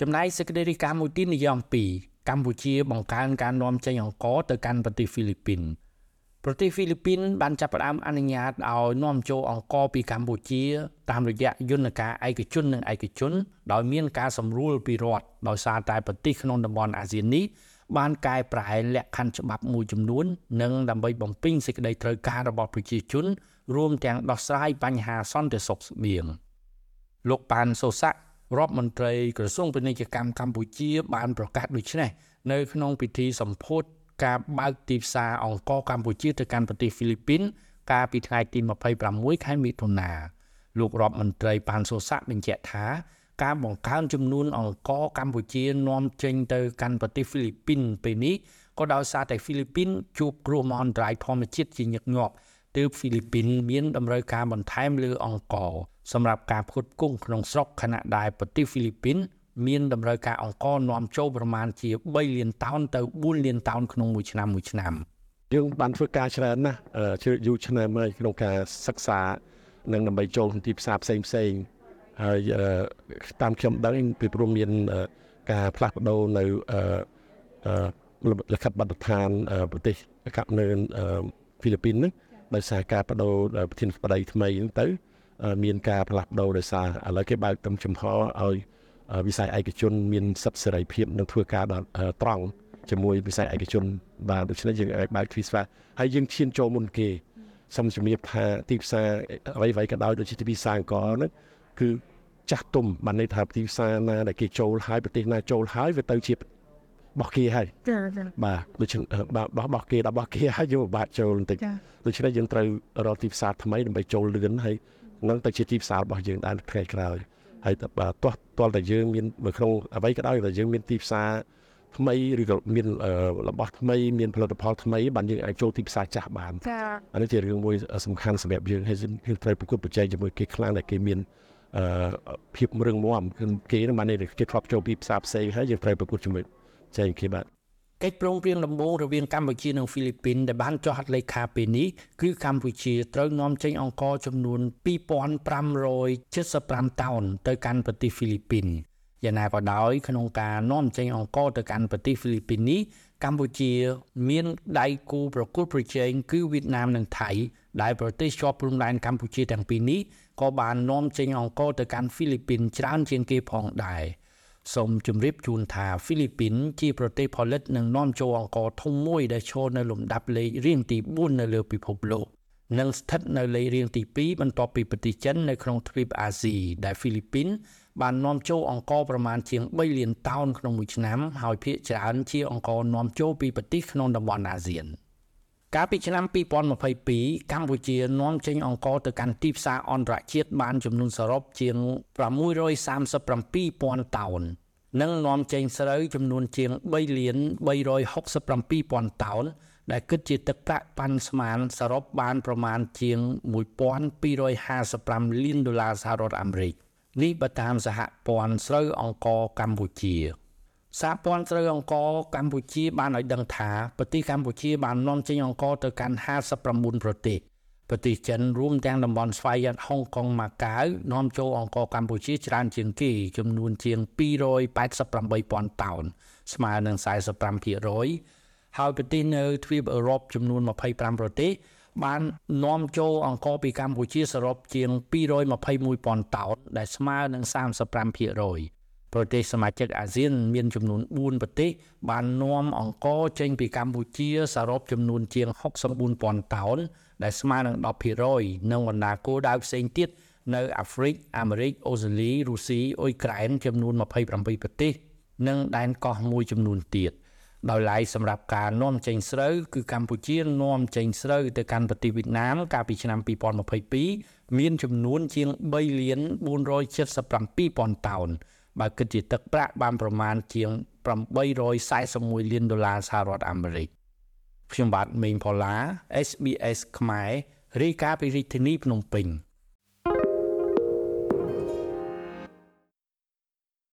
ចំណែកសេចក្តីរាយការណ៍មួយទៀតនិយាយអំពីកម្ពុជាបង្កើនការនាំចេញអង្ករទៅកាន់ប្រទេសហ្វីលីពីនប្រទេសហ្វីលីពីនបានចាប់ផ្ដើមអនុញ្ញាតឲ្យនាំចូលអង្ករពីកម្ពុជា តាមរយៈយន្តការឯកជននិងឯកជន ដោយមានការសម្រួលពីរដ្ឋដោយសារតែប្រទេសក្នុងតំបន់អាស៊ាននេះបានកែប្រែលក្ខខណ្ឌច្បាប់មួយចំនួន និងដើម្បីបំពេញសេចក្តីត្រូវការរបស់ប្រជាជន រួមទាំងដោះស្រាយបញ្ហាសន្តិសុខស្បៀងលោកប៉ានសូសាក់ រដ្ឋមន្ត្រីក្រសួងពាណិជ្ជកម្មកម្ពុជា បានប្រកាសដូចនេះនៅក្នុងពិធីសម្ពោធការបើកទីផ្សារអង្ករកម្ពុជាទៅកាន់ប្រទេសហ្វីលីពីន កាលពីថ្ងៃទី26ខែមិថុនាលោករដ្ឋមន្ត្រីប៉ាន់សូសាក់បញ្ជាក់ថាការបង្កើនចំនួនអង្ករកម្ពុជានាំចេញទៅកាន់ប្រទេសហ្វីលីពីនពេលនេះក៏ដោយសារតែហ្វីលីពីនជួបគ្រោះមហន្តរាយធម្មជាតិជាញឹកញាប់ទើបហ្វីលីពីនមានតម្រូវការបន្ថែមលើអង្ករ សម្រាប់ការផ្គត់ផ្គង់ក្នុងស្រុកខណៈដែលប្រទេសហ្វីលីពីនមានតម្រូវការអង្ករនាំចូលប្រមាណជា3លានតោនទៅ4លានតោនក្នុងមួយឆ្នាំមួយឆ្នាំយើងបានធ្វើការច្រើនណាស់ជ្រាបយូរឆ្នាំហើយក្នុងការសិក្សានិងដើម្បីចូលក្នុងទីផ្សារផ្សេងផ្សេងហើយតាមខ្ញុំដឹងពីព្រមមានការផ្លាស់ប្ដូរនៅលក្ខិតបទដ្ឋានប្រទេសកັບនៅហ្វីលីពីនហ្នឹងដោយសារការបដូរប្រធានបតីថ្មីហ្នឹងទៅ មានការផ្លាស់ប្ដូរដោយសារឥឡូវគេបើកទំចំហឲ្យវិស័យឯកជនមានសិទ្ធិសេរីភាពនិងធ្វើការដល់ត្រង់ជាមួយវិស័យឯកជនបាទដូច្នេះយើងអាចបើកទ្វីស្វាហើយយើងឈានចូលមុនគេសូមជំរាបថាទីផ្សារអ្វីៗក៏ដោយដូចជាទីផ្សារអង្គរហ្នឹងគឺចាស់ទុំបានន័យថាទីផ្សារណាដែលគេចូលហើយប្រទេសណាចូលហើយវាទៅជាបោះគេហើយចាចាបាទដូចបោះបោះគេដល់បោះគេហើយយើងពិបាកចូលបន្តិចដូច្នេះយើងត្រូវរកទីផ្សារថ្មីដើម្បីចូលលឿនហើយ នឹងទៅជាទីផ្សាររបស់យើងដែរថ្ងៃក្រោយហើយបាទទាស់ទាល់តែយើងមាននៅក្នុងអ្វីក៏ដោយតែយើងមានទីផ្សារថ្មីឬក៏មានរបស់ថ្មីមានផលិតផលថ្មីបានយើងអាចចូលទីផ្សារចាស់បានចា៎អានេះជារឿងមួយសំខាន់សម្រាប់យើងហើយយើងត្រូវប្រកួតប្រជែងជាមួយគេខ្លាំងដែលគេមានអឺភាពរឹងមាំគឺគេនឹងបានគេធ្លាប់ចូលពីផ្សារផ្សេងហើយយើងត្រូវប្រកួតជាមួយចែងគេបាទ កិច្ចព្រមព្រៀងដំបូងរវាងកម្ពុជានិងហ្វីលីពីនដែលបានចុះហត្ថលេខាពេលនេះគឺកម្ពុជាត្រូវនាំចេញអង្ករចំនួន2575តោនទៅកាន់ប្រទេសហ្វីលីពីនយ៉ាងណាក៏ដោយក្នុងការនាំចេញអង្ករទៅកាន់ប្រទេសហ្វីលីពីននេះកម្ពុជាមានដៃគូប្រកួតប្រជែងគឺវៀតណាមនិងថៃដែលប្រទេសជាប់ព្រំដែនកម្ពុជាទាំងពីរនេះក៏បាននាំចេញអង្ករទៅកាន់ហ្វីលីពីនច្រើនជាងគេផងដែរ។ សូមជម្រាបជូនថាហ្វីលីពីនជាប្រទេសផលិតនិងនាំចូលអង្ករធំមួយដែលឈរនៅលំដាប់លេខរៀងទី4នៅលើពិភពលោកនិងស្ថិតនៅលេខរៀងទី2បន្ទាប់ពីប្រទេសចិននៅក្នុងទ្វីបអាស៊ីដែលហ្វីលីពីនបាននាំចូលអង្ករប្រមាណជាង3លានតោនក្នុងមួយឆ្នាំ ហើយភាគច្រើនជាអង្ករនាំចូលពីប្រទេសក្នុងតំបន់អាស៊ាន។ កាលពីឆ្នាំ2022កម្ពុជានាំចេញអង្ករទៅកាន់ទីផ្សារអន្តរជាតិបានចំនួនសរុបជាង637,000តោននិងនាំចេញស្រូវចំនួនជាង3លាន367,000តោនដែលគិតជាទឹកប្រាក់ប៉ាន់ស្មានសរុបបានប្រមាណជាង1255លានដុល្លារសហរដ្ឋអាមេរិកនេះបើតាមសហព័ន្ធស្រូវអង្ករកម្ពុជា សហព័ន្ធស្រូវអង្ករកម្ពុជាបានឲ្យដឹងថាប្រទេសកម្ពុជាបាននាំចេញអង្ករទៅកាន់59ប្រទេសប្រទេសចិនរួមទាំងតំបន់ស្វ័យយ័តហុងកុងម៉ាកាវនាំចូលអង្ករកម្ពុជាច្រើនជាងគេចំនួនជាង288,000តោនស្មើនឹង45%ហើយប្រទេសនៅទ្វីបអឺរ៉ុបចំនួន25ប្រទេសបាននាំចូលអង្ករពីកម្ពុជាសរុបជាង221,000តោនដែលស្មើនឹង35% ប្រទេសសមាជិកអាស៊ានមានចំនួន4ប្រទេសបាននាំអង្ករចេញពីកម្ពុជាសរុបចំនួនជាង64000តោនដែលស្មើនឹង10%និងបណ្ដាគោលដៅផ្សេងទៀតនៅអាហ្វ្រិកអាមេរិកអូស្ត្រាលីរុស្ស៊ីអ៊ុយក្រែនចំនួន27ប្រទេស និងដែនកោះមួយចំនួនទៀតដោយឡែកសម្រាប់ការនាំចេញស្រូវគឺកម្ពុជានាំចេញស្រូវទៅកាន់ប្រទេសវៀតណាមកាលពីឆ្នាំ2022មានចំនួនជាង3លាន477,000តោន បើគិតជាទឹកប្រាក់បានប្រមាណជាង841លានដុល្លារសហរដ្ឋអាមេរិកខ្ញុំបាទមេងផល្លា SBS ខ្មែររាយការណ៍ពីរាជធានីភ្នំពេញ